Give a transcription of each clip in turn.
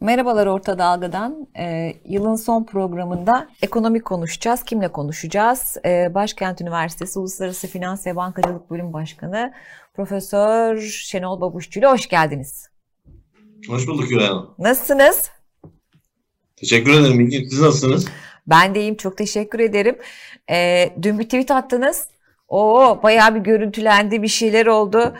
Merhabalar Orta Dalga'dan. Ee, yılın son programında ekonomi konuşacağız. Kimle konuşacağız? Ee, Başkent Üniversitesi Uluslararası Finans ve Bankacılık Bölüm Başkanı Profesör Şenol Babuşçu ile hoş geldiniz. Hoş bulduk Güray Hanım. Nasılsınız? Teşekkür ederim. İlgin. Siz nasılsınız? Ben de iyiyim. Çok teşekkür ederim. Ee, dün bir tweet attınız. Oo bayağı bir görüntülendi, bir şeyler oldu.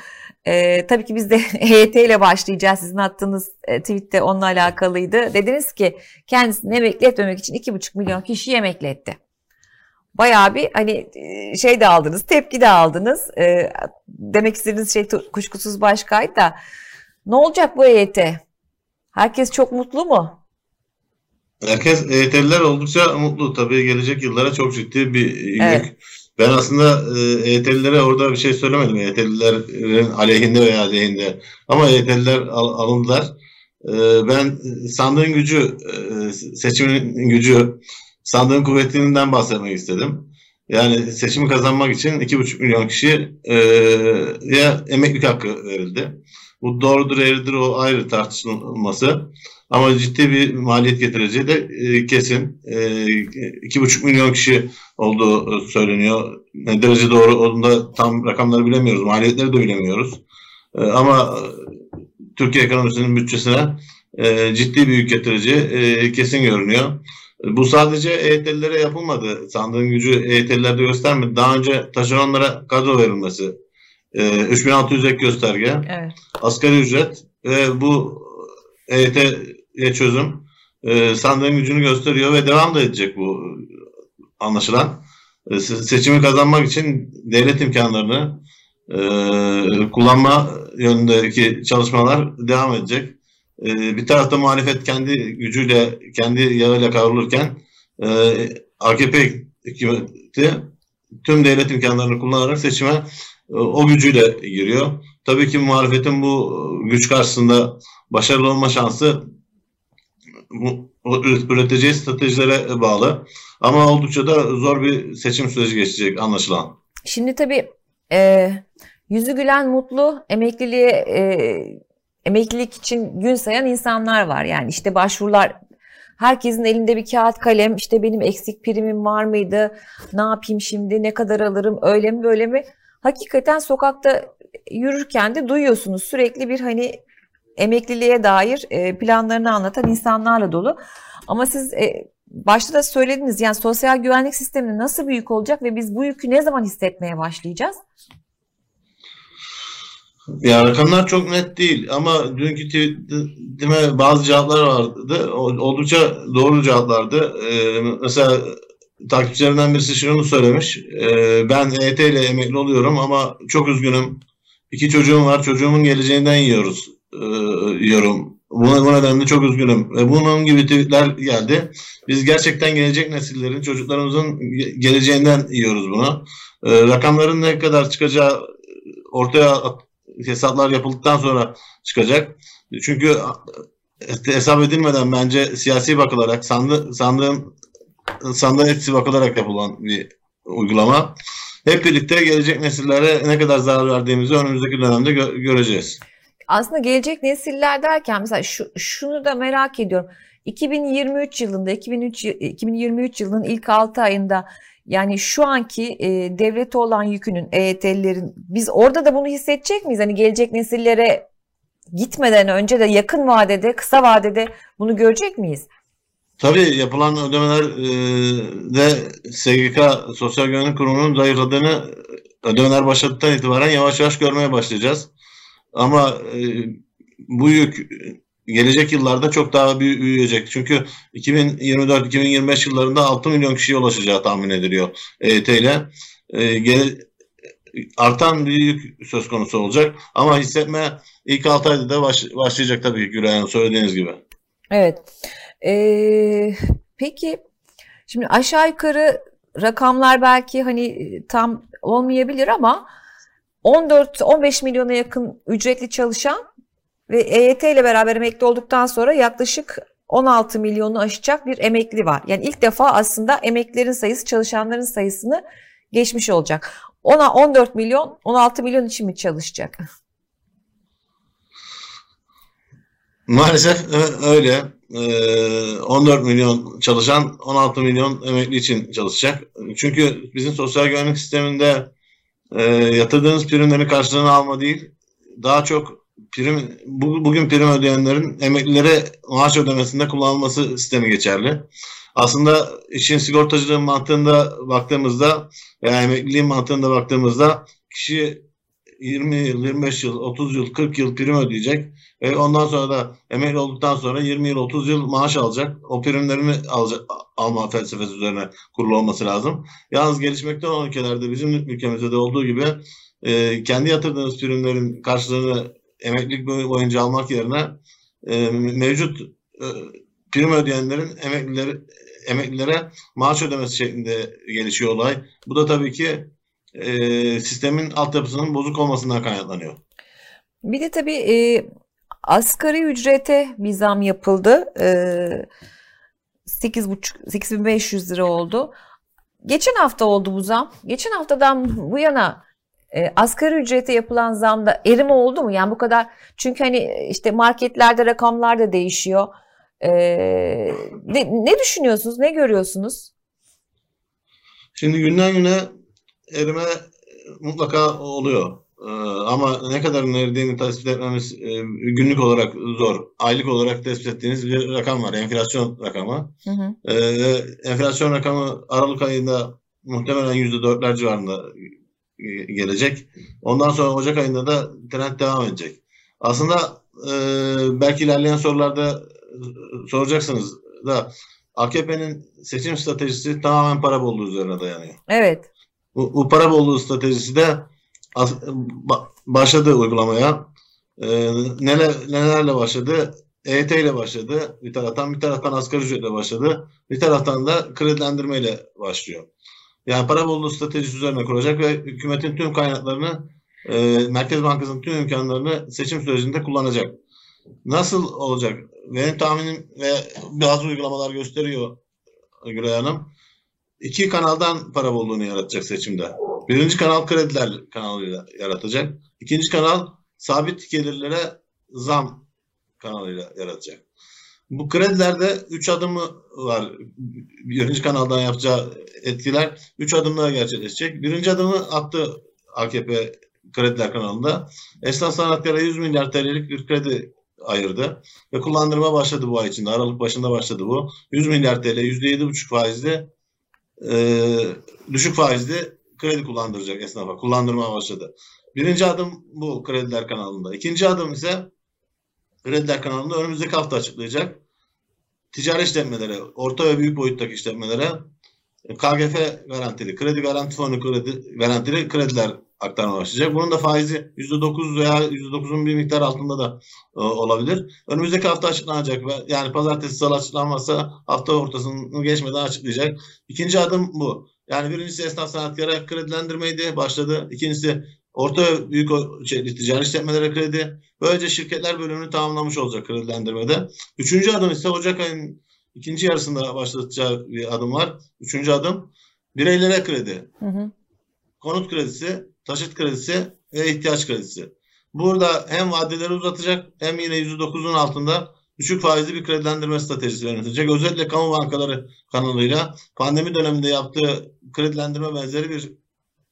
Ee, tabii ki biz de HYT ile başlayacağız. Sizin attığınız e, tweette onunla alakalıydı. Dediniz ki kendisini emekli etmemek için 2,5 milyon kişi emekli etti. Bayağı bir hani e, şey de aldınız, tepki de aldınız. Ee, demek istediğiniz şey kuşkusuz başkaydı da. Ne olacak bu HYT? Herkes çok mutlu mu? Herkes EYT'liler oldukça mutlu. Tabii gelecek yıllara çok ciddi bir yük. Evet. Ben aslında EYT'lilere orada bir şey söylemedim. EYT'lilerin aleyhinde veya aleyhinde. Ama EYT'liler al, alındılar. E, ben sandığın gücü, e, seçimin gücü, sandığın kuvvetinden bahsetmek istedim. Yani seçimi kazanmak için 2,5 milyon kişiye emeklilik hakkı verildi. Bu doğrudur, eğridir o ayrı tartışılması. Ama ciddi bir maliyet getireceği de e, kesin. E, 2,5 milyon kişi olduğu söyleniyor. Ne derece doğru olduğunda tam rakamları bilemiyoruz. Maliyetleri de bilemiyoruz. E, ama Türkiye ekonomisinin bütçesine e, ciddi bir yük getireceği e, kesin görünüyor. Bu sadece EYT'lilere yapılmadı. Sandığın gücü EYT'lilerde göstermedi. Daha önce taşeronlara kadro verilmesi. E, 3600 ek gösterge. Evet. Asgari ücret ve bu EYT'ye çözüm e, sandığın gücünü gösteriyor ve devam da edecek bu anlaşılan. E, seçimi kazanmak için devlet imkanlarını e, kullanma yönündeki çalışmalar devam edecek. E, bir tarafta muhalefet kendi gücüyle, kendi yağıyla kavrulurken e, AKP hükümeti tüm devlet imkanlarını kullanarak seçime e, o gücüyle giriyor. Tabii ki muhalefetin bu güç karşısında başarılı olma şansı üreteceği stratejilere bağlı. Ama oldukça da zor bir seçim süreci geçecek anlaşılan. Şimdi tabii e, yüzü gülen mutlu emekliliğe e, emeklilik için gün sayan insanlar var. Yani işte başvurular herkesin elinde bir kağıt kalem işte benim eksik primim var mıydı ne yapayım şimdi ne kadar alırım öyle mi böyle mi hakikaten sokakta yürürken de duyuyorsunuz sürekli bir hani emekliliğe dair e, planlarını anlatan insanlarla dolu. Ama siz e, başta da söylediniz yani sosyal güvenlik sistemi nasıl büyük olacak ve biz bu yükü ne zaman hissetmeye başlayacağız? Ya rakamlar çok net değil ama dünkü tweetime bazı cevaplar vardı. Oldukça doğru cevaplardı. Ee, mesela takipçilerinden birisi şunu söylemiş. Ee, ben EYT ile emekli oluyorum ama çok üzgünüm. İki çocuğum var. Çocuğumun geleceğinden yiyoruz e, yorum. Buna, bu nedenle çok üzgünüm. Ve bunun gibi tweetler geldi. Biz gerçekten gelecek nesillerin, çocuklarımızın geleceğinden yiyoruz bunu. E, rakamların ne kadar çıkacağı ortaya hesaplar yapıldıktan sonra çıkacak. Çünkü hesap edilmeden bence siyasi bakılarak sandı, sandığın sandığa hepsi bakılarak yapılan bir uygulama. Hep birlikte gelecek nesillere ne kadar zarar verdiğimizi önümüzdeki dönemde gö- göreceğiz aslında gelecek nesiller derken mesela şu, şunu da merak ediyorum. 2023 yılında 2003, 2023 yılının ilk 6 ayında yani şu anki e, devlete olan yükünün EYT'lilerin biz orada da bunu hissedecek miyiz? Hani gelecek nesillere gitmeden önce de yakın vadede, kısa vadede bunu görecek miyiz? Tabii yapılan ödemeler e, SGK Sosyal Güvenlik Kurumu'nun zayıfladığını ödemeler başladıktan itibaren yavaş yavaş görmeye başlayacağız. Ama e, bu yük gelecek yıllarda çok daha büyüyecek. Çünkü 2024-2025 yıllarında 6 milyon kişiye ulaşacağı tahmin ediliyor EYT ile. E, artan bir yük söz konusu olacak. Ama hissetme ilk 6 ayda da baş, başlayacak tabii Gülay söylediğiniz gibi. Evet. Ee, peki şimdi aşağı yukarı rakamlar belki hani tam olmayabilir ama 14-15 milyona yakın ücretli çalışan ve EYT ile beraber emekli olduktan sonra yaklaşık 16 milyonu aşacak bir emekli var. Yani ilk defa aslında emeklilerin sayısı çalışanların sayısını geçmiş olacak. Ona 14 milyon 16 milyon için mi çalışacak? Maalesef öyle. 14 milyon çalışan 16 milyon emekli için çalışacak. Çünkü bizim sosyal güvenlik sisteminde yatırdığınız primlerin karşılığını alma değil, daha çok prim bugün prim ödeyenlerin emeklilere maaş ödemesinde kullanılması sistemi geçerli. Aslında işin sigortacılığın mantığında baktığımızda veya emekliliğin mantığında baktığımızda kişi 20 yıl, 25 yıl, 30 yıl, 40 yıl prim ödeyecek. Ve ondan sonra da emekli olduktan sonra 20 yıl, 30 yıl maaş alacak. O primlerini alacak, alma felsefesi üzerine kurulu olması lazım. Yalnız gelişmekte olan ülkelerde bizim ülkemizde de olduğu gibi e, kendi yatırdığınız primlerin karşılığını emeklilik boyunca almak yerine e, mevcut e, prim ödeyenlerin emeklileri emeklilere maaş ödemesi şeklinde gelişiyor olay. Bu da tabii ki e, sistemin altyapısının bozuk olmasından kaynaklanıyor. Bir de tabii e, asgari ücrete bir zam yapıldı. E, 8,5 8500 lira oldu. Geçen hafta oldu bu zam. Geçen haftadan bu yana e, asgari ücrete yapılan zamda erime oldu mu? Yani bu kadar çünkü hani işte marketlerde rakamlar da değişiyor. E, ne, ne düşünüyorsunuz? Ne görüyorsunuz? Şimdi günden güne erime mutlaka oluyor. Ee, ama ne kadar eridiğini tespit etmemiz e, günlük olarak zor. Aylık olarak tespit ettiğiniz bir rakam var. Enflasyon rakamı. Hı hı. Ee, enflasyon rakamı Aralık ayında muhtemelen %4'ler civarında gelecek. Ondan sonra Ocak ayında da trend devam edecek. Aslında e, belki ilerleyen sorularda soracaksınız da AKP'nin seçim stratejisi tamamen para bolluğu üzerine dayanıyor. Evet. Bu, bu para bolluğu stratejisi de başladı uygulamaya. Ee, neler, nelerle başladı? EYT ile başladı. Bir taraftan bir taraftan asgari ücretle başladı. Bir taraftan da kredilendirmeyle başlıyor. Yani para bolluğu stratejisi üzerine kuracak ve hükümetin tüm kaynaklarını e, Merkez Bankası'nın tüm imkanlarını seçim sürecinde kullanacak. Nasıl olacak? Benim tahminim ve bazı uygulamalar gösteriyor Gülay Hanım. İki kanaldan para bolluğunu yaratacak seçimde. Birinci kanal krediler kanalıyla yaratacak. İkinci kanal sabit gelirlere zam kanalıyla yaratacak. Bu kredilerde üç adımı var. Birinci kanaldan yapacağı etkiler üç adımla gerçekleşecek. Birinci adımı attı AKP krediler kanalında. Esnaf sanatkar'a 100 milyar TL'lik bir kredi ayırdı. Ve kullandırma başladı bu ay içinde. Aralık başında başladı bu. 100 milyar TL %7,5 faizli e, düşük faizli kredi kullandıracak esnafa. Kullandırma başladı. Birinci adım bu krediler kanalında. İkinci adım ise krediler kanalında önümüzdeki hafta açıklayacak. Ticari işletmelere, orta ve büyük boyuttaki işletmelere KGF garantili, kredi garanti fonu kredi, garantili krediler aktarma başlayacak. Bunun da faizi %9 veya %9'un bir miktar altında da e, olabilir. Önümüzdeki hafta açıklanacak. Yani pazartesi salı açıklanmazsa hafta ortasını geçmeden açıklayacak. İkinci adım bu. Yani birincisi esnaf sanatkara kredilendirmeydi başladı. İkincisi orta büyük şey, ticari işletmelere kredi. Böylece şirketler bölümünü tamamlamış olacak kredilendirmede. Üçüncü adım ise Ocak ayının ikinci yarısında başlatacağı bir adım var. Üçüncü adım bireylere kredi. Hı hı. Konut kredisi, taşıt kredisi ve ihtiyaç kredisi. Burada hem vadeleri uzatacak hem yine %9'un altında düşük faizli bir kredilendirme stratejisi yönetecek. Özellikle kamu bankaları kanalıyla pandemi döneminde yaptığı kredilendirme benzeri bir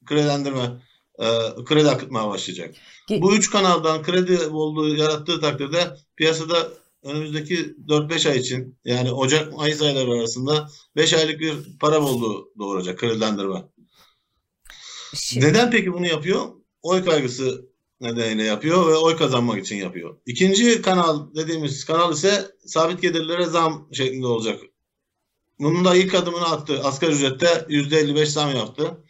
kredilendirme e, kredi akıtmaya başlayacak. Bu üç kanaldan kredi olduğu yarattığı takdirde piyasada önümüzdeki 4-5 ay için yani Ocak Mayıs ayları arasında 5 aylık bir para bolluğu doğuracak kredilendirme. Şimdi... Neden peki bunu yapıyor? Oy kaygısı nedeniyle yapıyor ve oy kazanmak için yapıyor. İkinci kanal dediğimiz kanal ise sabit gelirlere zam şeklinde olacak. Bunun da ilk adımını attı. Asgari ücrette %55 zam yaptı.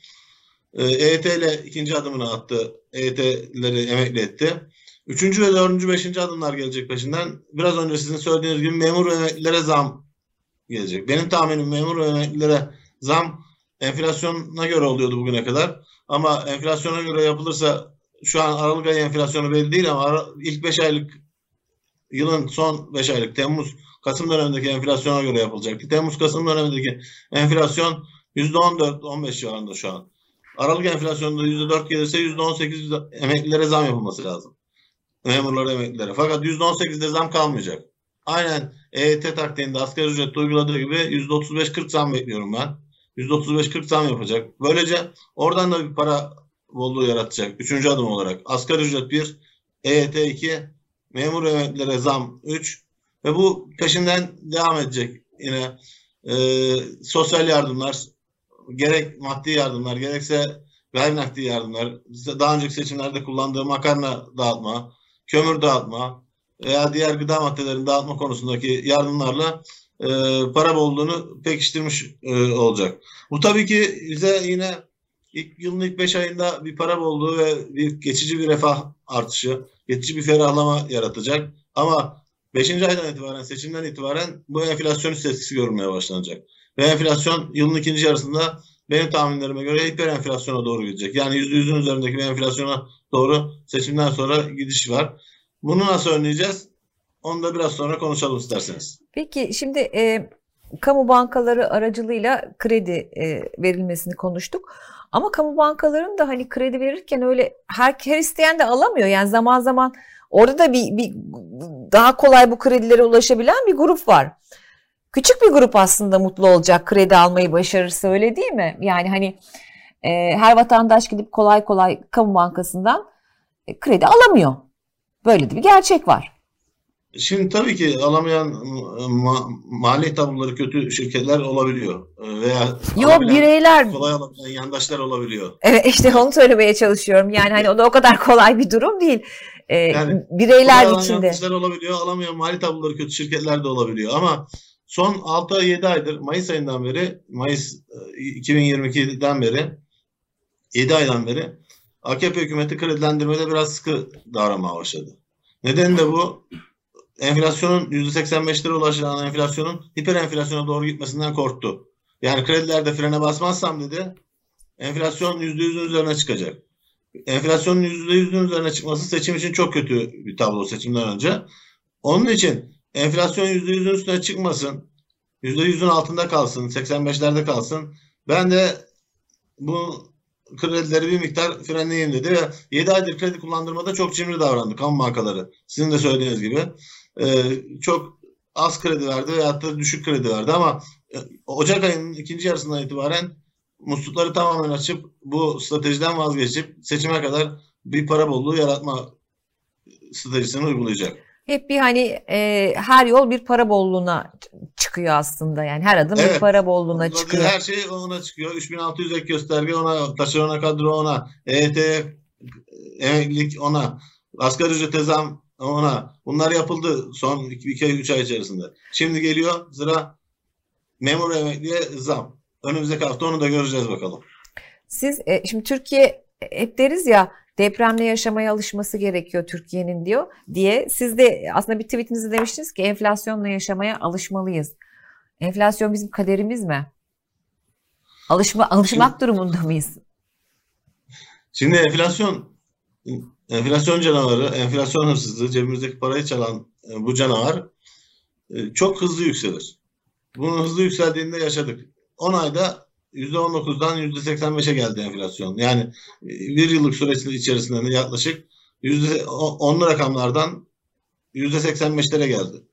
EYT ee, ile ikinci adımını attı. EYT'leri emekli etti. Üçüncü ve dördüncü, beşinci adımlar gelecek peşinden. Biraz önce sizin söylediğiniz gibi memur ve emeklilere zam gelecek. Benim tahminim memur ve emeklilere zam enflasyona göre oluyordu bugüne kadar. Ama enflasyona göre yapılırsa şu an Aralık ayı enflasyonu belli değil ama ilk 5 aylık yılın son 5 aylık Temmuz Kasım dönemindeki enflasyona göre yapılacaktı. Temmuz Kasım dönemindeki enflasyon %14-15 civarında şu an. Aralık enflasyonunda %4 gelirse %18 emeklilere zam yapılması lazım. memurlara, emeklilere. Fakat %18'de zam kalmayacak. Aynen EYT taktiğinde asgari ücrette uyguladığı gibi %35-40 zam bekliyorum ben. %35-40 zam yapacak. Böylece oradan da bir para bolluğu yaratacak. Üçüncü adım olarak. Asgari ücret 1, EYT 2, memur emeklilere zam 3 ve bu peşinden devam edecek yine e, sosyal yardımlar gerek maddi yardımlar gerekse gayri nakdi yardımlar daha önceki seçimlerde kullandığı makarna dağıtma, kömür dağıtma veya diğer gıda maddelerini dağıtma konusundaki yardımlarla e, para bolluğunu pekiştirmiş e, olacak. Bu tabii ki bize yine ilk yılın ilk 5 ayında bir para bolluğu ve bir geçici bir refah artışı, geçici bir ferahlama yaratacak. Ama 5. aydan itibaren, seçimden itibaren bu enflasyon etkisi görülmeye başlanacak. Ve enflasyon yılın ikinci yarısında benim tahminlerime göre hiper enflasyona doğru gidecek. Yani %100'ün üzerindeki bir enflasyona doğru seçimden sonra gidiş var. Bunu nasıl önleyeceğiz? Onu da biraz sonra konuşalım isterseniz. Peki şimdi e, kamu bankaları aracılığıyla kredi e, verilmesini konuştuk. Ama kamu bankalarının da hani kredi verirken öyle her, her isteyen de alamıyor. Yani zaman zaman orada da bir, bir daha kolay bu kredilere ulaşabilen bir grup var. Küçük bir grup aslında mutlu olacak kredi almayı başarırsa öyle değil mi? Yani hani e, her vatandaş gidip kolay kolay kamu bankasından e, kredi alamıyor. Böyle de bir gerçek var. Şimdi tabii ki alamayan ma mali tabloları kötü şirketler olabiliyor. Veya Yok bireyler kolay alamayan yandaşlar olabiliyor. Evet işte onu söylemeye çalışıyorum. Yani hani o da o kadar kolay bir durum değil. Ee, yani, bireyler içinde. Yandaşlar olabiliyor. Alamayan mali tabloları kötü şirketler de olabiliyor. Ama son 6-7 aydır Mayıs ayından beri Mayıs 2022'den beri 7 aydan beri AKP hükümeti kredilendirmede biraz sıkı davranmaya başladı. Neden de bu enflasyonun %85'lere ulaşan enflasyonun hiper enflasyona doğru gitmesinden korktu. Yani kredilerde frene basmazsam dedi enflasyon %100'ün üzerine çıkacak. Enflasyonun %100'ün üzerine çıkması seçim için çok kötü bir tablo seçimden önce. Onun için enflasyon %100'ün üstüne çıkmasın. %100'ün altında kalsın. 85'lerde kalsın. Ben de bu kredileri bir miktar frenleyeyim dedi ve 7 aydır kredi kullandırmada çok cimri davrandı kamu bankaları. Sizin de söylediğiniz gibi. Ee, çok az kredi verdi veyahut da düşük kredi verdi ama e, Ocak ayının ikinci yarısından itibaren muslukları tamamen açıp bu stratejiden vazgeçip seçime kadar bir para bolluğu yaratma stratejisini uygulayacak hep bir hani e, her yol bir para bolluğuna çıkıyor aslında yani her adım evet. bir para bolluğuna çıkıyor. Her şey ona çıkıyor. 3600 ek gösterge ona, taşerona kadro ona, EYT emeklilik ona, asgari ücrete zam ona. Bunlar yapıldı son 2-3 ay içerisinde. Şimdi geliyor sıra memur emekliye zam. Önümüzdeki hafta onu da göreceğiz bakalım. Siz e, şimdi Türkiye hep deriz ya depremle yaşamaya alışması gerekiyor Türkiye'nin diyor diye. Siz de aslında bir tweetinizde demiştiniz ki enflasyonla yaşamaya alışmalıyız. Enflasyon bizim kaderimiz mi? Alışma, alışmak şimdi, durumunda mıyız? Şimdi enflasyon enflasyon canavarı, enflasyon hırsızlığı, cebimizdeki parayı çalan e, bu canavar e, çok hızlı yükselir. Bunun hızlı yükseldiğinde yaşadık. 10 ayda %19'dan %85'e geldi enflasyon. Yani e, bir yıllık süresin içerisinde yaklaşık %10'lu rakamlardan %85'lere geldi.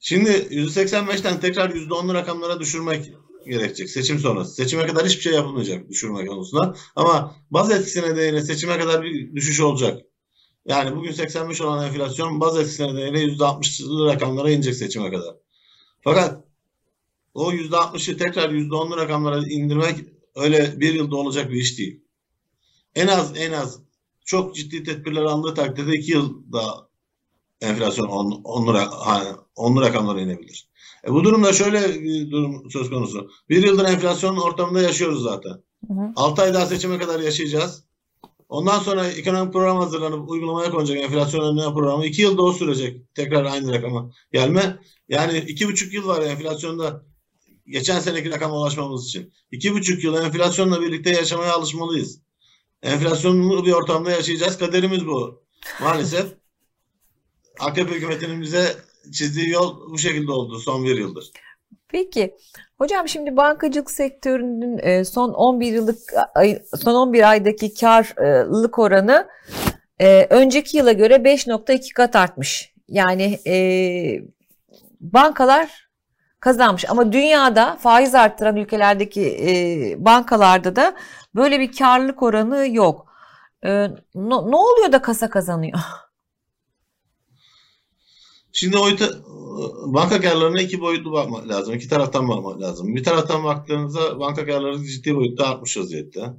Şimdi %85'ten tekrar %10'lu rakamlara düşürmek gerekecek seçim sonrası. Seçime kadar hiçbir şey yapılmayacak düşürme konusunda. Ama baz etkisi nedeniyle seçime kadar bir düşüş olacak. Yani bugün 85 olan enflasyon baz etkisi nedeniyle %60'lı rakamlara inecek seçime kadar. Fakat o %60'ı tekrar %10'lu rakamlara indirmek öyle bir yılda olacak bir iş değil. En az en az çok ciddi tedbirler alındığı takdirde iki yılda enflasyon 10, 10'lu, hani 10'lu rakamlara inebilir. E bu durumda şöyle bir durum söz konusu. Bir yıldır enflasyonun ortamında yaşıyoruz zaten. Hı hı. 6 ay daha seçime kadar yaşayacağız. Ondan sonra ekonomik program hazırlanıp uygulamaya konacak enflasyon önleme programı. 2 yılda o sürecek. Tekrar aynı rakama gelme. Yani iki buçuk yıl var enflasyonda geçen seneki rakama ulaşmamız için. İki buçuk yıl enflasyonla birlikte yaşamaya alışmalıyız. Enflasyonlu bir ortamda yaşayacağız. Kaderimiz bu. Maalesef AKP hükümetinin bize çizdiği yol bu şekilde oldu son bir yıldır. Peki. Hocam şimdi bankacılık sektörünün e, son 11 yıllık son 11 aydaki karlılık oranı e, önceki yıla göre 5.2 kat artmış. Yani e, bankalar kazanmış ama dünyada faiz arttıran ülkelerdeki bankalarda da böyle bir karlılık oranı yok. Ne oluyor da kasa kazanıyor? Şimdi o banka karlarına iki boyutlu bakmak lazım. İki taraftan bakmak lazım. Bir taraftan baktığınızda banka karları ciddi boyutta artmış vaziyette.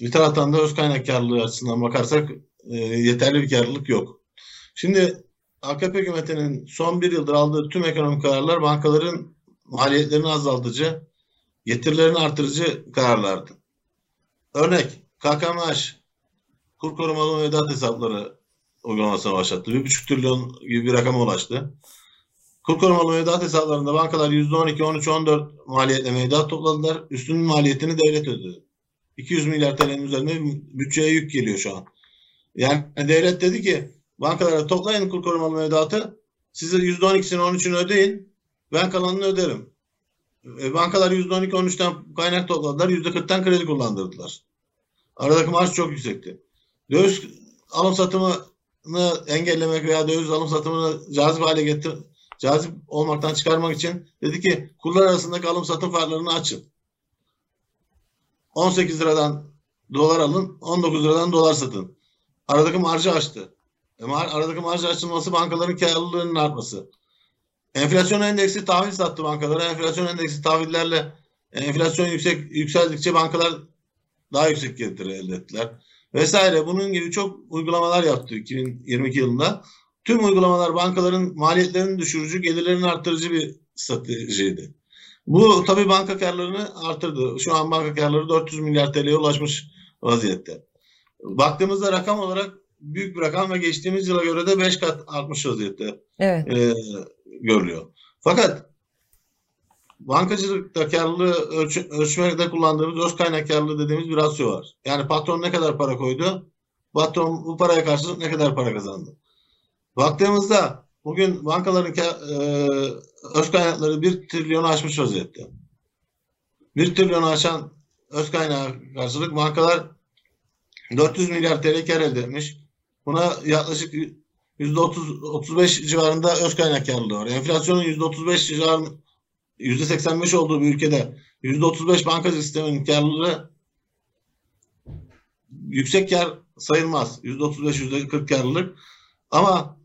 Bir taraftan da öz kaynak karlılığı açısından bakarsak e, yeterli bir karlılık yok. Şimdi AKP hükümetinin son bir yıldır aldığı tüm ekonomik kararlar bankaların maliyetlerini azaltıcı, getirilerini artırıcı kararlardı. Örnek KKMH kur korumalı mevduat hesapları uygulamasına başlattı. Bir buçuk trilyon gibi bir rakama ulaştı. Kur korumalı mevduat hesaplarında bankalar %12, 13, 14 maliyetle mevduat topladılar. Üstünün maliyetini devlet ödedi. 200 milyar TL'nin üzerinde bütçeye yük geliyor şu an. Yani devlet dedi ki bankalara toplayın kur korumalı mevduatı. Size %12'sini 13'ünü ödeyin. Ben kalanını öderim. E, bankalar %12 13'ten kaynak topladılar. %40'tan kredi kullandırdılar. Aradaki marş çok yüksekti. Döviz alım satımını engellemek veya döviz alım satımını cazip hale getir cazip olmaktan çıkarmak için dedi ki kurlar arasındaki alım satım farklarını açın. 18 liradan dolar alın, 19 liradan dolar satın. Aradaki marjı açtı. E, aradaki marjı açılması bankaların karlılığının artması. Enflasyon endeksi tahvil sattı bankalara. Enflasyon endeksi tahvillerle enflasyon yüksek yükseldikçe bankalar daha yüksek getiri elde ettiler. Vesaire. Bunun gibi çok uygulamalar yaptı 2022 yılında. Tüm uygulamalar bankaların maliyetlerini düşürücü, gelirlerini arttırıcı bir stratejiydi. Bu tabii banka karlarını artırdı. Şu an banka karları 400 milyar TL'ye ulaşmış vaziyette. Baktığımızda rakam olarak büyük bir rakam ve geçtiğimiz yıla göre de 5 kat artmış vaziyette evet. e, görülüyor. Fakat bankacılıkta karlılığı ölç ölçmede kullandığımız öz kaynak karlılığı dediğimiz bir rasyo var. Yani patron ne kadar para koydu, patron bu paraya karşılık ne kadar para kazandı. Baktığımızda bugün bankaların e, öz kaynakları 1 trilyonu aşmış vaziyette. 1 trilyonu aşan öz kaynağı karşılık bankalar 400 milyar TL kar elde etmiş. Buna yaklaşık %30 35 civarında öz kaynak karlılığı var. Enflasyonun %35 civarında %85 olduğu bir ülkede %35 bankacılık sisteminin karlılığı yüksek kar sayılmaz. %35 %40 karlılık. Ama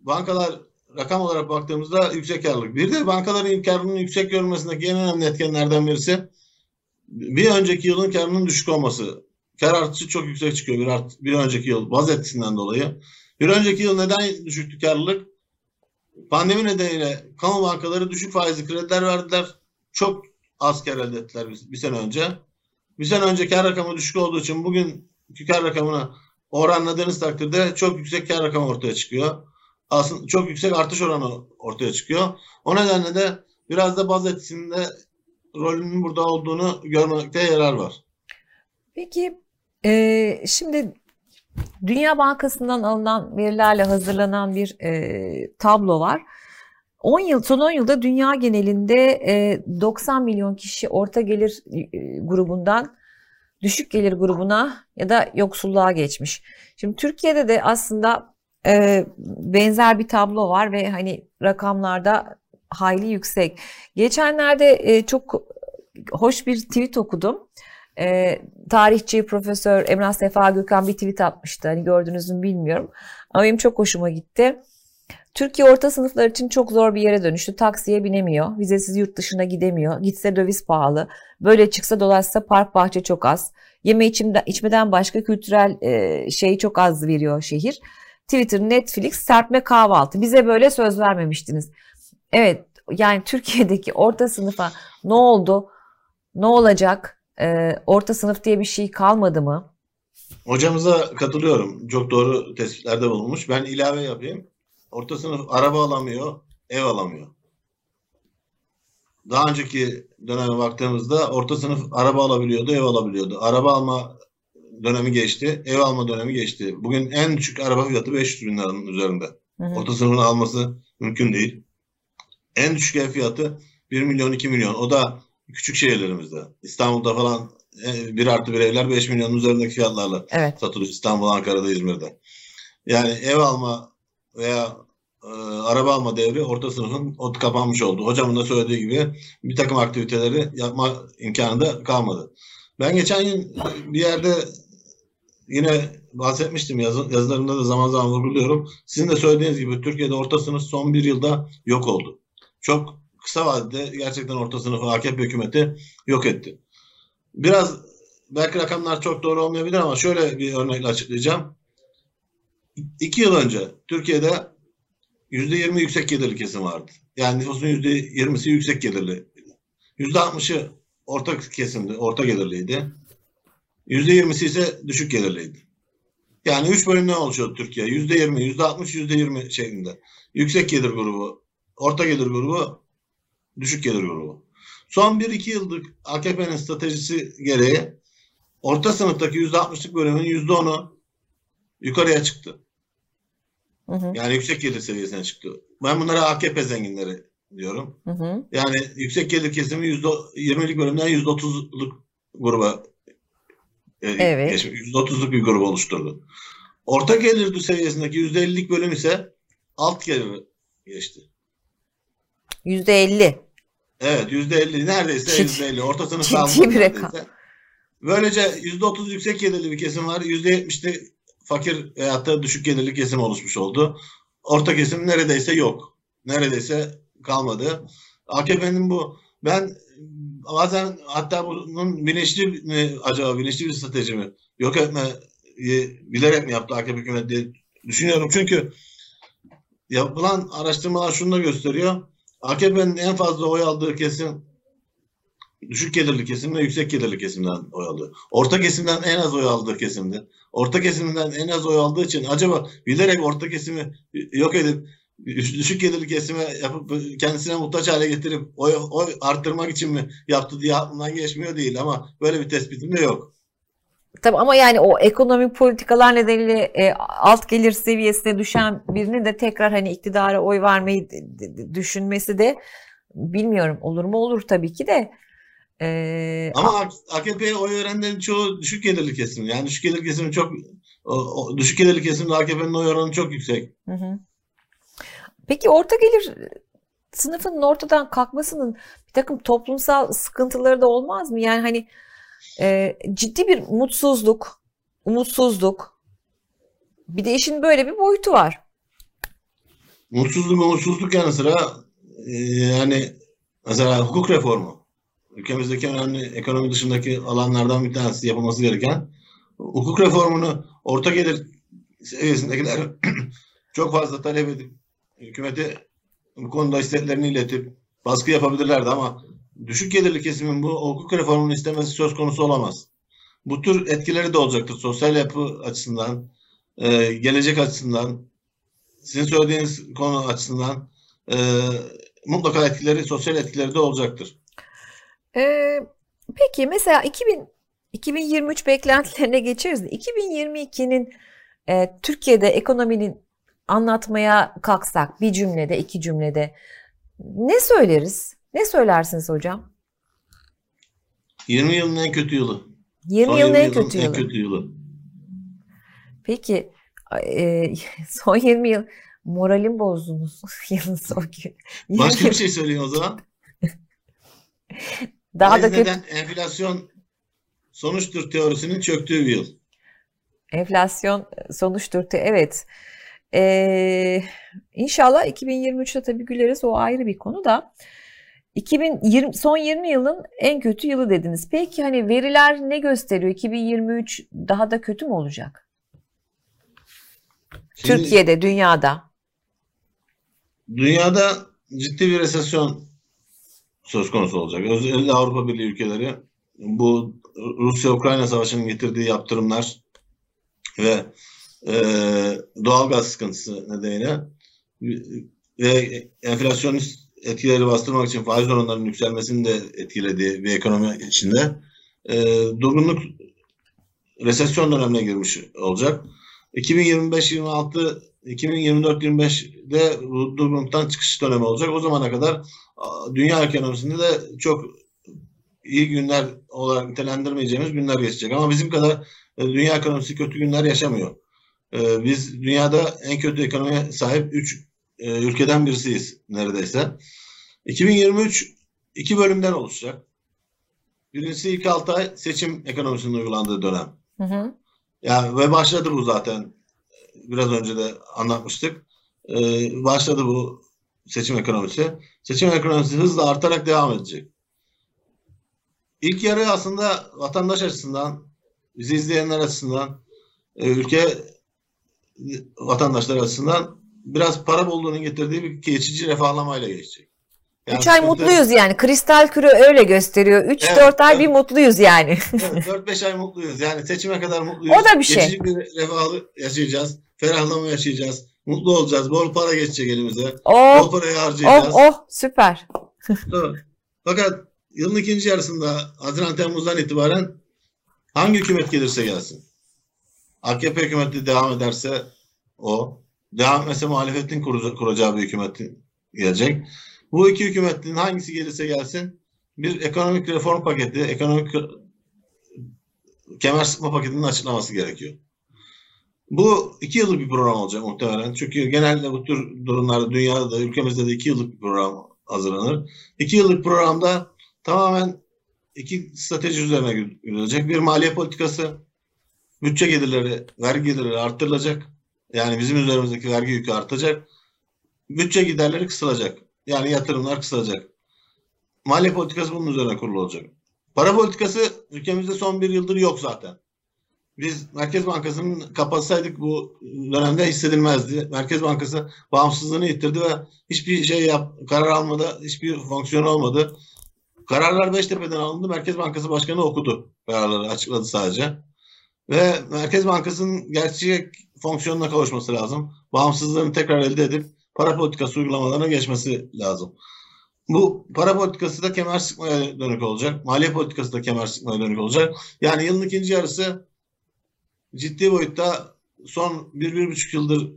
bankalar rakam olarak baktığımızda yüksek karlılık. Bir de bankaların karının yüksek görülmesindeki en önemli etkenlerden birisi bir önceki yılın karının düşük olması. Kar artışı çok yüksek çıkıyor bir, art, bir önceki yıl baz etkisinden dolayı. Bir önceki yıl neden düşüktü karlılık? Pandemi nedeniyle kamu bankaları düşük faizli krediler verdiler. Çok az kar elde ettiler bir, bir sene önce. Bir sene önce kar rakamı düşük olduğu için bugün kar rakamına oranladığınız takdirde çok yüksek kar rakamı ortaya çıkıyor aslında çok yüksek artış oranı ortaya çıkıyor. O nedenle de biraz da baz etkisinde rolünün burada olduğunu görmekte yarar var. Peki e, şimdi Dünya Bankası'ndan alınan verilerle hazırlanan bir e, tablo var. 10 yıl son 10 yılda dünya genelinde e, 90 milyon kişi orta gelir e, grubundan düşük gelir grubuna ya da yoksulluğa geçmiş. Şimdi Türkiye'de de aslında e, benzer bir tablo var ve hani rakamlarda hayli yüksek. Geçenlerde e, çok hoş bir tweet okudum. E, tarihçi Profesör Emrah Sefa Gökhan bir tweet atmıştı. Hani gördünüz mü bilmiyorum. Ama benim çok hoşuma gitti. Türkiye orta sınıflar için çok zor bir yere dönüştü. Taksiye binemiyor. Vizesiz yurt dışına gidemiyor. Gitse döviz pahalı. Böyle çıksa dolaşsa park bahçe çok az. Yeme içimden, içmeden başka kültürel e, şey çok az veriyor şehir. Twitter, Netflix, serpme kahvaltı. Bize böyle söz vermemiştiniz. Evet yani Türkiye'deki orta sınıfa ne oldu? Ne olacak? Ee, orta sınıf diye bir şey kalmadı mı? Hocamıza katılıyorum. Çok doğru tespitlerde bulunmuş. Ben ilave yapayım. Orta sınıf araba alamıyor, ev alamıyor. Daha önceki döneme baktığımızda orta sınıf araba alabiliyordu, ev alabiliyordu. Araba alma dönemi geçti. Ev alma dönemi geçti. Bugün en düşük araba fiyatı 500 bin liranın üzerinde. Hı hı. Orta sınıfını alması mümkün değil. En düşük ev fiyatı 1 milyon 2 milyon. O da küçük şehirlerimizde. İstanbul'da falan 1 e, artı bir evler 5 milyonun üzerindeki fiyatlarla evet. satılıyor. İstanbul, Ankara'da, İzmir'de. Yani ev alma veya e, araba alma devri orta sınıfın ot kapanmış oldu. Hocamın da söylediği gibi bir takım aktiviteleri yapma imkanı da kalmadı. Ben geçen gün bir yerde yine bahsetmiştim yazı, yazılarımda da zaman zaman vurguluyorum. Sizin de söylediğiniz gibi Türkiye'de orta sınıf son bir yılda yok oldu. Çok kısa vadede gerçekten orta sınıfı AKP hükümeti yok etti. Biraz belki rakamlar çok doğru olmayabilir ama şöyle bir örnekle açıklayacağım. İki yıl önce Türkiye'de yüzde yirmi yüksek gelirli kesim vardı. Yani nüfusun yüzde yirmisi yüksek gelirli. Yüzde altmışı orta kesimdi, orta gelirliydi. Yüzde yirmisi ise düşük gelirliydi. Yani üç bölümden oluşuyordu Türkiye. Yüzde yirmi, yüzde altmış, yüzde yirmi şeklinde. Yüksek gelir grubu, orta gelir grubu, düşük gelir grubu. Son bir iki yıllık AKP'nin stratejisi gereği orta sınıftaki yüzde altmışlık bölümün yüzde onu yukarıya çıktı. Hı hı. Yani yüksek gelir seviyesine çıktı. Ben bunlara AKP zenginleri diyorum. Hı hı. Yani yüksek gelir kesimi yüzde yirmilik bölümden yüzde otuzluk gruba e, evet. geçmiş. Yüzde otuzluk bir grubu oluşturdu. Orta gelir seviyesindeki yüzde ellilik bölüm ise alt gelir geçti. Yüzde elli. Evet yüzde elli neredeyse yüzde elli. Orta sınıf kaldı neredeyse. Böylece yüzde otuz yüksek gelirli bir kesim var. Yüzde yetmişte fakir veyahut da düşük gelirli kesim oluşmuş oldu. Orta kesim neredeyse yok. Neredeyse kalmadı. AKP'nin bu ben bazen hatta bunun bilinçli mi acaba bilinçli bir strateji mi yok etme bilerek mi yaptı AKP hükümeti diye düşünüyorum. Çünkü yapılan araştırmalar şunu da gösteriyor. AKP'nin en fazla oy aldığı kesim düşük gelirli kesim ve yüksek gelirli kesimden oy alıyor. Orta kesimden en az oy aldığı kesimdi. Orta kesimden en az oy aldığı için acaba bilerek orta kesimi yok edip düşük gelirli kesime yapıp kendisine muhtaç hale getirip oy, oy arttırmak için mi yaptı diye aklımdan geçmiyor değil ama böyle bir tespitim de yok. Tabii ama yani o ekonomik politikalar nedeniyle e, alt gelir seviyesine düşen birini de tekrar hani iktidara oy vermeyi düşünmesi de bilmiyorum olur mu olur tabii ki de. Ee, ama AKP'ye oy verenlerin çoğu düşük gelirli kesim. Yani düşük gelirli kesim çok o, o, düşük gelirli kesimde AKP'nin oy oranı çok yüksek. Hı hı. Peki orta gelir sınıfının ortadan kalkmasının bir takım toplumsal sıkıntıları da olmaz mı? Yani hani e, ciddi bir mutsuzluk, umutsuzluk. Bir de işin böyle bir boyutu var. Mutsuzluk, umutsuzluk yanı sıra e, yani mesela hukuk reformu. Ülkemizdeki önemli ekonomi dışındaki alanlardan bir tanesi yapılması gereken hukuk reformunu orta gelir seviyesindekiler çok fazla talep edip hükümete bu konuda isteklerini iletip baskı yapabilirlerdi ama düşük gelirli kesimin bu hukuk reformunu istemesi söz konusu olamaz. Bu tür etkileri de olacaktır. Sosyal yapı açısından, e, gelecek açısından, sizin söylediğiniz konu açısından e, mutlaka etkileri, sosyal etkileri de olacaktır. Ee, peki mesela 2000 2023 beklentilerine geçeriz. 2022'nin e, Türkiye'de ekonominin anlatmaya kalksak bir cümlede, iki cümlede ne söyleriz? Ne söylersiniz hocam? 20 yılın en kötü yılı. 20 yılın, en, kötü yılı. en kötü yılı. Peki e, son 20 yıl moralim bozdunuz yılın son gün. Başka bir şey söyleyeyim o zaman. Daha Faiz da kötü. enflasyon sonuçtur teorisinin çöktüğü bir yıl. Enflasyon sonuçtur. Evet. Ee, inşallah 2023'te tabii güleriz o ayrı bir konu da. 2020 son 20 yılın en kötü yılı dediniz. Peki hani veriler ne gösteriyor? 2023 daha da kötü mü olacak? Şimdi, Türkiye'de, dünyada. Dünyada ciddi bir resesyon söz konusu olacak. Özellikle Avrupa Birliği ülkeleri bu Rusya-Ukrayna savaşının getirdiği yaptırımlar ve e, doğalgaz sıkıntısı nedeniyle ve enflasyonist etkileri bastırmak için faiz oranlarının yükselmesini de etkilediği bir ekonomi içinde e, durgunluk resesyon dönemine girmiş olacak. 2025-26 2024-25'de bu durgunluktan çıkış dönemi olacak. O zamana kadar dünya ekonomisinde de çok iyi günler olarak nitelendirmeyeceğimiz günler geçecek. Ama bizim kadar e, dünya ekonomisi kötü günler yaşamıyor. E, biz dünyada en kötü ekonomiye sahip 3 e, ülkeden birisiyiz neredeyse. 2023 iki bölümden oluşacak. Birincisi ilk 6 ay seçim ekonomisinin uygulandığı dönem. Hı hı. Yani ve başladı bu zaten. Biraz önce de anlatmıştık. Ee, başladı bu seçim ekonomisi. Seçim ekonomisi hızla artarak devam edecek. İlk yarı aslında vatandaş açısından, bizi izleyenler açısından, e, ülke vatandaşlar açısından biraz para bolluğunun getirdiği bir geçici refahlamayla geçecek. Yani 3 ay mutluyuz yani. Kristal küre öyle gösteriyor. 3-4 evet, ay evet. bir mutluyuz yani. Evet, 4-5 ay mutluyuz. Yani seçime kadar mutluyuz. O da bir şey. Geçici bir refahı yaşayacağız. Ferahlama yaşayacağız. Mutlu olacağız. Bol para geçecek elimize. Oh, Bol parayı harcayacağız. Oh, oh süper. Fakat yılın ikinci yarısında Haziran Temmuz'dan itibaren hangi hükümet gelirse gelsin. AKP hükümeti devam ederse o. Devam etmese muhalefetin kuracağı bir hükümet gelecek. Bu iki hükümetin hangisi gelirse gelsin bir ekonomik reform paketi, ekonomik kemer sıkma paketinin açıklaması gerekiyor. Bu iki yıllık bir program olacak muhtemelen. Çünkü genelde bu tür durumlarda dünyada da ülkemizde de iki yıllık bir program hazırlanır. İki yıllık programda tamamen iki strateji üzerine gidilecek. Bir maliye politikası, bütçe gelirleri, vergi gelirleri arttırılacak. Yani bizim üzerimizdeki vergi yükü artacak. Bütçe giderleri kısılacak. Yani yatırımlar kısalacak. Maliye politikası bunun üzerine kurulu olacak. Para politikası ülkemizde son bir yıldır yok zaten. Biz Merkez Bankası'nın kapatsaydık bu dönemde hissedilmezdi. Merkez Bankası bağımsızlığını yitirdi ve hiçbir şey yap, karar almadı, hiçbir fonksiyon olmadı. Kararlar Beştepe'den alındı. Merkez Bankası Başkanı okudu. Kararları açıkladı sadece. Ve Merkez Bankası'nın gerçek fonksiyonuna kavuşması lazım. Bağımsızlığını tekrar elde edip para politikası uygulamalarına geçmesi lazım. Bu para politikası da kemer sıkmaya dönük olacak. Maliye politikası da kemer sıkmaya dönük olacak. Yani yılın ikinci yarısı ciddi boyutta son bir, bir buçuk yıldır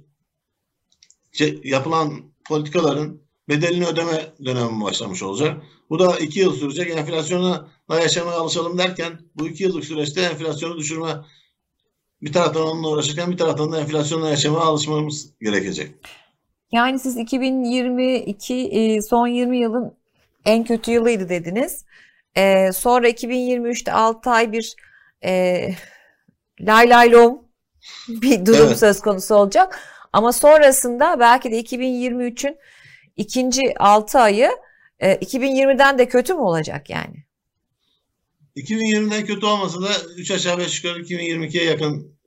şey, yapılan politikaların bedelini ödeme dönemi başlamış olacak. Bu da iki yıl sürecek. Enflasyona yaşamaya alışalım derken bu iki yıllık süreçte enflasyonu düşürme bir taraftan onunla uğraşırken bir taraftan da enflasyonla yaşamaya alışmamız gerekecek. Yani siz 2022 e, son 20 yılın en kötü yılıydı dediniz. E, sonra 2023'te 6 ay bir e, lay lay lom bir durum evet. söz konusu olacak. Ama sonrasında belki de 2023'ün ikinci 6 ayı 2020'den de kötü mü olacak yani? 2020'den kötü olmasa da 3 aşağı 5 yukarı 2022'ye yakın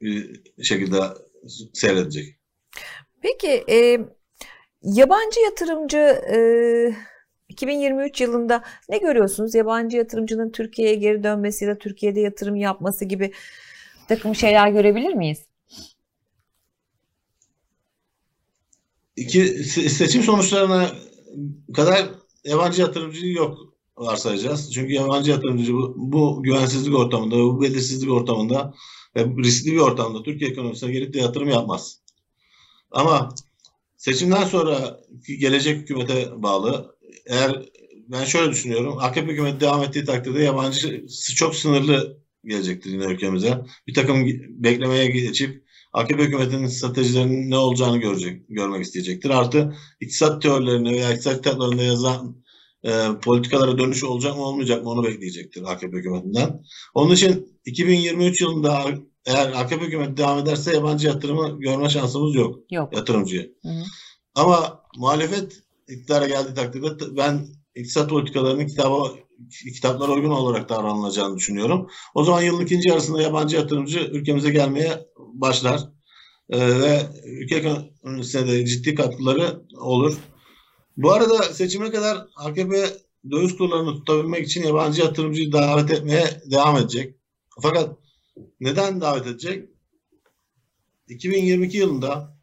bir şekilde seyredecek. Peki e, yabancı yatırımcı e, 2023 yılında ne görüyorsunuz? Yabancı yatırımcının Türkiye'ye geri dönmesiyle Türkiye'de yatırım yapması gibi takım şeyler görebilir miyiz? İki, seçim sonuçlarına kadar yabancı yatırımcı yok varsayacağız. Çünkü yabancı yatırımcı bu, bu güvensizlik ortamında, bu belirsizlik ortamında ve riskli bir ortamda Türkiye ekonomisine gelip de yatırım yapmaz. Ama seçimden sonra gelecek hükümete bağlı. Eğer ben şöyle düşünüyorum. AKP hükümeti devam ettiği takdirde yabancı çok sınırlı gelecektir yine ülkemize. Bir takım beklemeye geçip AKP hükümetinin stratejilerinin ne olacağını görecek, görmek isteyecektir. Artı iktisat teorilerine veya iktisat kitaplarında yazan e, politikalara dönüş olacak mı olmayacak mı onu bekleyecektir AKP hükümetinden. Onun için 2023 yılında eğer AKP hükümeti devam ederse yabancı yatırımı görme şansımız yok. Yok. Yatırımcıya. Hı hı. Ama muhalefet iktidara geldiği takdirde ben iktisat politikalarının kitaba kitaplara uygun olarak davranılacağını düşünüyorum. O zaman yılın ikinci yarısında yabancı yatırımcı ülkemize gelmeye başlar. Ee, ve ülke ekonomisine de ciddi katkıları olur. Bu arada seçime kadar AKP döviz kurlarını tutabilmek için yabancı yatırımcıyı davet etmeye devam edecek. Fakat neden davet edecek? 2022 yılında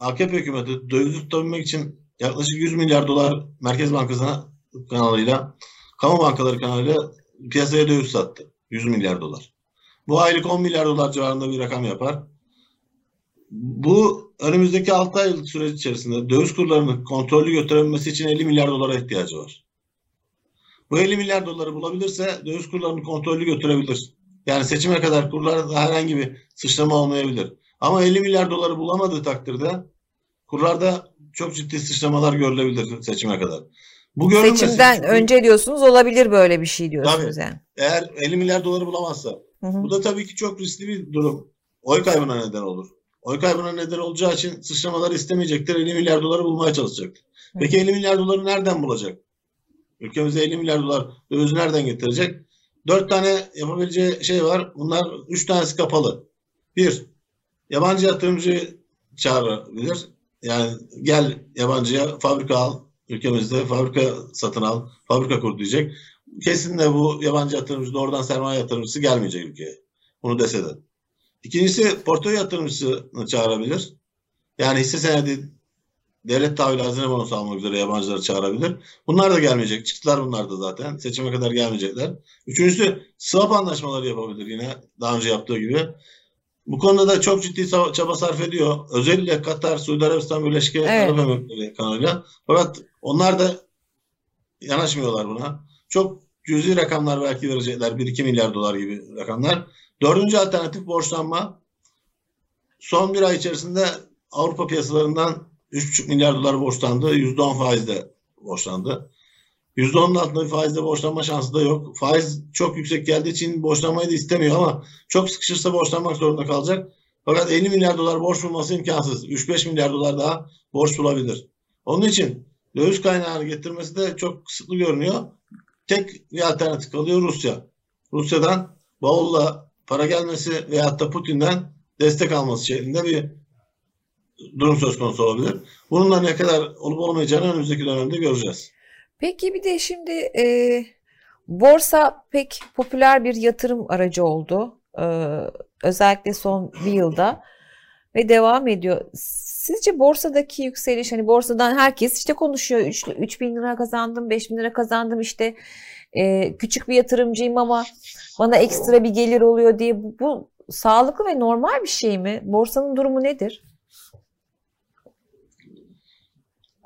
AKP hükümeti döviz tutabilmek için yaklaşık 100 milyar dolar Merkez Bankası'na kanalıyla, kamu bankaları kanalıyla piyasaya döviz sattı. 100 milyar dolar. Bu aylık 10 milyar dolar civarında bir rakam yapar. Bu önümüzdeki 6 aylık süreç içerisinde döviz kurlarının kontrollü götürebilmesi için 50 milyar dolara ihtiyacı var. Bu 50 milyar doları bulabilirse döviz kurlarını kontrollü götürebilir. Yani seçime kadar kurlarda herhangi bir sıçrama olmayabilir. Ama 50 milyar doları bulamadığı takdirde kurlarda çok ciddi sıçramalar görülebilir seçime kadar. Bu Seçimden çünkü, önce diyorsunuz olabilir böyle bir şey diyorsunuz tabii, yani. Eğer 50 milyar doları bulamazsa. Hı hı. Bu da tabii ki çok riskli bir durum. Oy kaybına neden olur. Oy kaybına neden olacağı için sıçramaları istemeyecektir. 50 milyar doları bulmaya çalışacak. Peki 50 milyar doları nereden bulacak? Ülkemize 50 milyar dolar döviz nereden getirecek? Dört tane yapabileceği şey var. Bunlar üç tanesi kapalı. Bir, yabancı yatırımcı çağırabilir. Yani gel yabancıya fabrika al, ülkemizde fabrika satın al, fabrika kur diyecek. Kesinlikle bu yabancı yatırımcı doğrudan sermaye yatırımcısı gelmeyecek ülkeye. Bunu dese de. İkincisi portföy yatırımcısını çağırabilir. Yani hisse senedi devlet tahvili hazine bonosu almak üzere yabancıları çağırabilir. Bunlar da gelmeyecek. Çıktılar bunlar da zaten. Seçime kadar gelmeyecekler. Üçüncüsü swap anlaşmaları yapabilir yine daha önce yaptığı gibi. Bu konuda da çok ciddi çaba sarf ediyor. Özellikle Katar, Suudi Arabistan, Birleşik evet. Arap Emirlikleri kanalıyla. Fakat onlar da yanaşmıyorlar buna. Çok cüzi rakamlar belki verecekler. 1-2 milyar dolar gibi rakamlar. Dördüncü alternatif borçlanma. Son bir ay içerisinde Avrupa piyasalarından 3,5 milyar dolar borçlandı. %10 faizde borçlandı. %10'un altında bir faizde borçlanma şansı da yok. Faiz çok yüksek geldiği için borçlanmayı da istemiyor ama çok sıkışırsa borçlanmak zorunda kalacak. Fakat 50 milyar dolar borç bulması imkansız. 3-5 milyar dolar daha borç bulabilir. Onun için döviz kaynağını getirmesi de çok kısıtlı görünüyor. Tek bir alternatif kalıyor Rusya. Rusya'dan bavulla para gelmesi veyahut da Putin'den destek alması şeklinde bir durum söz konusu olabilir. Bunun da ne kadar olup olmayacağını önümüzdeki dönemde göreceğiz. Peki bir de şimdi e, borsa pek popüler bir yatırım aracı oldu. E, özellikle son bir yılda ve devam ediyor. Sizce borsadaki yükseliş hani borsadan herkes işte konuşuyor 3, 3 bin lira kazandım 5 bin lira kazandım işte e, küçük bir yatırımcıyım ama bana ekstra bir gelir oluyor diye bu, bu sağlıklı ve normal bir şey mi? Borsanın durumu nedir?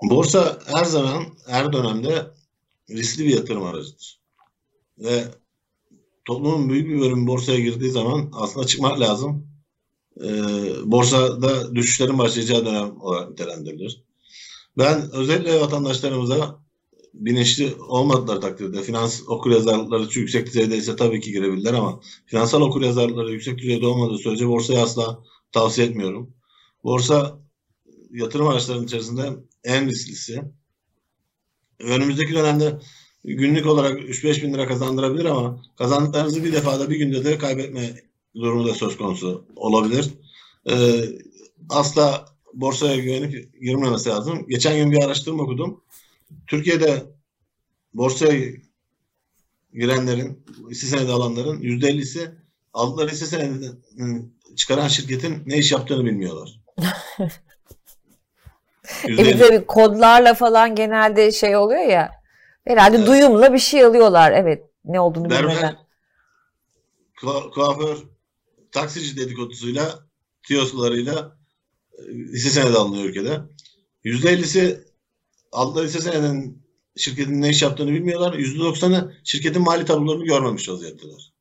Borsa her zaman, her dönemde riskli bir yatırım aracıdır. Ve toplumun büyük bir bölümü borsaya girdiği zaman aslında çıkmak lazım. Ee, borsada düşüşlerin başlayacağı dönem olarak nitelendirilir. Ben özellikle vatandaşlarımıza bilinçli olmadılar takdirde finans okuryazarlıkları yüksek düzeyde ise tabii ki girebilirler ama finansal okuryazarlıkları yüksek düzeyde olmadığı sürece borsayı asla tavsiye etmiyorum. Borsa yatırım araçlarının içerisinde en risklisi. Önümüzdeki dönemde günlük olarak 3-5 bin lira kazandırabilir ama kazandıklarınızı bir defada bir günde de kaybetme durumu da söz konusu olabilir. Ee, asla borsaya güvenip girmemesi lazım. Geçen gün bir araştırma okudum. Türkiye'de borsaya girenlerin, hisse senedi alanların %50'si aldıkları hisse senedi çıkaran şirketin ne iş yaptığını bilmiyorlar. Evet tabii kodlarla falan genelde şey oluyor ya. Herhalde evet. duyumla bir şey alıyorlar. Evet. Ne olduğunu Berber, bilmeden. kuaför, taksici dedikodusuyla, tiyoslarıyla e, hisse senedi alınıyor ülkede. %50'si aldığı hisse senedinin şirketin ne iş yaptığını bilmiyorlar. %90'ı şirketin mali tablolarını görmemiş vaziyetteler.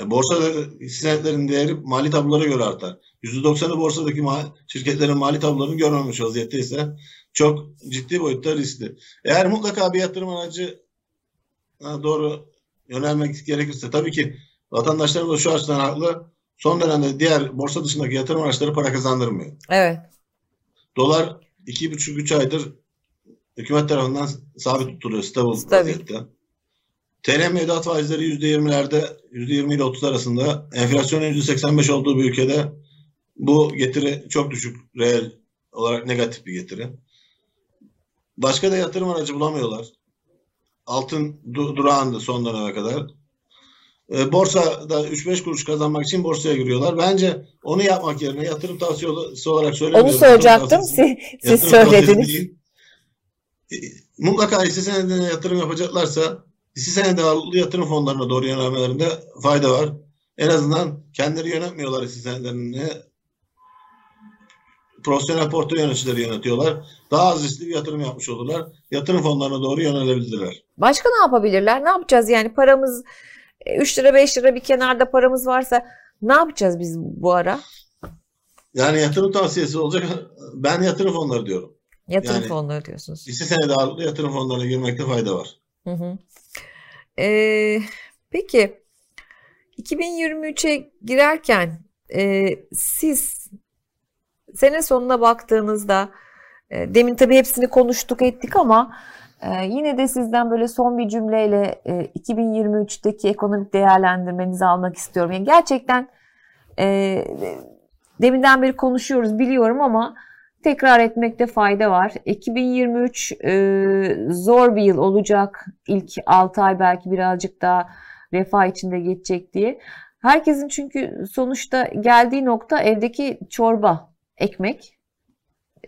E, borsada senetlerin değeri mali tablolara göre artar. %90'ı borsadaki ma şirketlerin mali tablolarını görmemiş vaziyette ise çok ciddi boyutta riskli. Eğer mutlaka bir yatırım aracı doğru yönelmek gerekirse tabii ki vatandaşlarımız da şu açıdan haklı. Son dönemde diğer borsa dışındaki yatırım araçları para kazandırmıyor. Evet. Dolar 2,5-3 aydır hükümet tarafından sabit tutuluyor. Stabil, stabil. vaziyette. TL mevduat faizleri %20'lerde %20 ile 30 arasında enflasyonun %85 olduğu bir ülkede bu getiri çok düşük reel olarak negatif bir getiri. Başka da yatırım aracı bulamıyorlar. Altın du- durağandı son döneme kadar. E, borsada 3-5 kuruş kazanmak için borsaya giriyorlar. Bence onu yapmak yerine yatırım tavsiyesi olarak söylemiyorum. Onu soracaktım. Siz, siz söylediniz. E, mutlaka hisse senedine yatırım yapacaklarsa hisse senedi ağırlıklı yatırım fonlarına doğru yönelmelerinde fayda var. En azından kendileri yönetmiyorlar hisse senedlerini. Profesyonel portföy yöneticileri yönetiyorlar. Daha az riskli bir yatırım yapmış olurlar. Yatırım fonlarına doğru yönelebilirler. Başka ne yapabilirler? Ne yapacağız? Yani paramız 3 lira 5 lira bir kenarda paramız varsa ne yapacağız biz bu ara? Yani yatırım tavsiyesi olacak. Ben yatırım fonları diyorum. Yatırım yani, fonları diyorsunuz. Hisse senedi ağırlıklı yatırım fonlarına girmekte fayda var. Hı hı. Ee, peki 2023'e girerken e, siz sene sonuna baktığınızda e, demin tabii hepsini konuştuk ettik ama e, yine de sizden böyle son bir cümleyle e, 2023'teki ekonomik değerlendirmenizi almak istiyorum. Yani gerçekten e, deminden beri konuşuyoruz biliyorum ama tekrar etmekte fayda var. 2023 e, zor bir yıl olacak. İlk 6 ay belki birazcık daha refah içinde geçecek diye. Herkesin çünkü sonuçta geldiği nokta evdeki çorba, ekmek.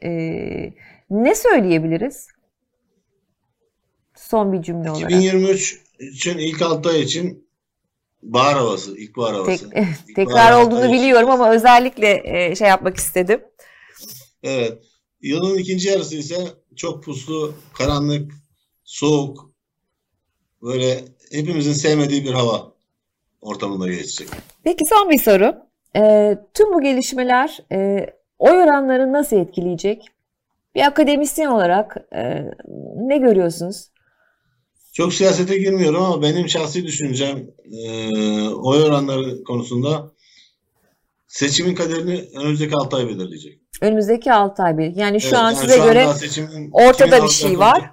E, ne söyleyebiliriz? Son bir cümle olarak. 2023 için ilk 6 ay için bahar havası, ilkbahar havası. Tek, tekrar olduğunu için. biliyorum ama özellikle e, şey yapmak istedim. Evet. Yılın ikinci yarısı ise çok puslu, karanlık, soğuk, böyle hepimizin sevmediği bir hava ortamında geçecek. Peki son bir soru. E, tüm bu gelişmeler e, oy oranlarını nasıl etkileyecek? Bir akademisyen olarak e, ne görüyorsunuz? Çok siyasete girmiyorum ama benim şahsi düşüncem e, oy oranları konusunda seçimin kaderini önümüzdeki 6 ay belirleyecek. Önümüzdeki 6 ay bir. Yani şu evet, an yani size şu göre seçimin, ortada bir şey var.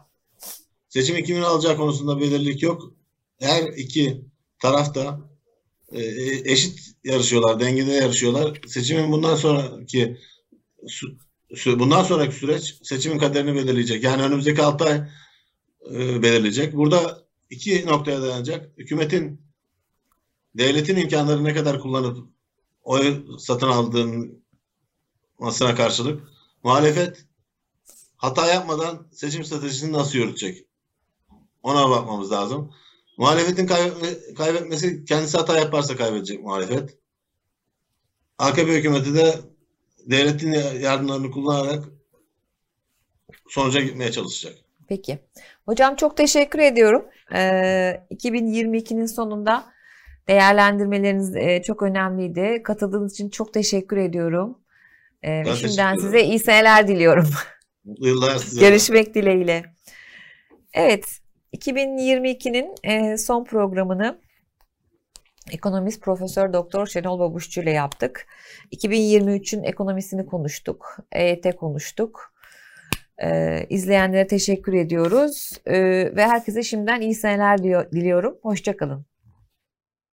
Seçimi kimin alacağı konusunda belirlilik yok. Her iki taraf da e, eşit yarışıyorlar, dengede yarışıyorlar. Seçimin bundan sonraki bundan sonraki süreç seçimin kaderini belirleyecek. Yani önümüzdeki 6 ay e, belirleyecek. Burada iki noktaya dayanacak. Hükümetin devletin imkanları ne kadar kullanıp oy satın aldığın masına karşılık muhalefet hata yapmadan seçim stratejisini nasıl yürütecek? Ona bakmamız lazım. Muhalefetin kaybetme, kaybetmesi kendisi hata yaparsa kaybedecek muhalefet. AKP hükümeti de devletin yardımlarını kullanarak sonuca gitmeye çalışacak. Peki. Hocam çok teşekkür ediyorum. Ee, 2022'nin sonunda değerlendirmeleriniz e, çok önemliydi. Katıldığınız için çok teşekkür ediyorum. Ben şimdiden size iyi seneler diliyorum. Mutlu yıllar size. Görüşmek dileğiyle. Evet, 2022'nin e, son programını ekonomist Profesör Doktor Şenol Babuşçu ile yaptık. 2023'ün ekonomisini konuştuk, EYT konuştuk. Ee, izleyenlere teşekkür ediyoruz ee, ve herkese şimdiden iyi seneler diliyorum. Hoşçakalın.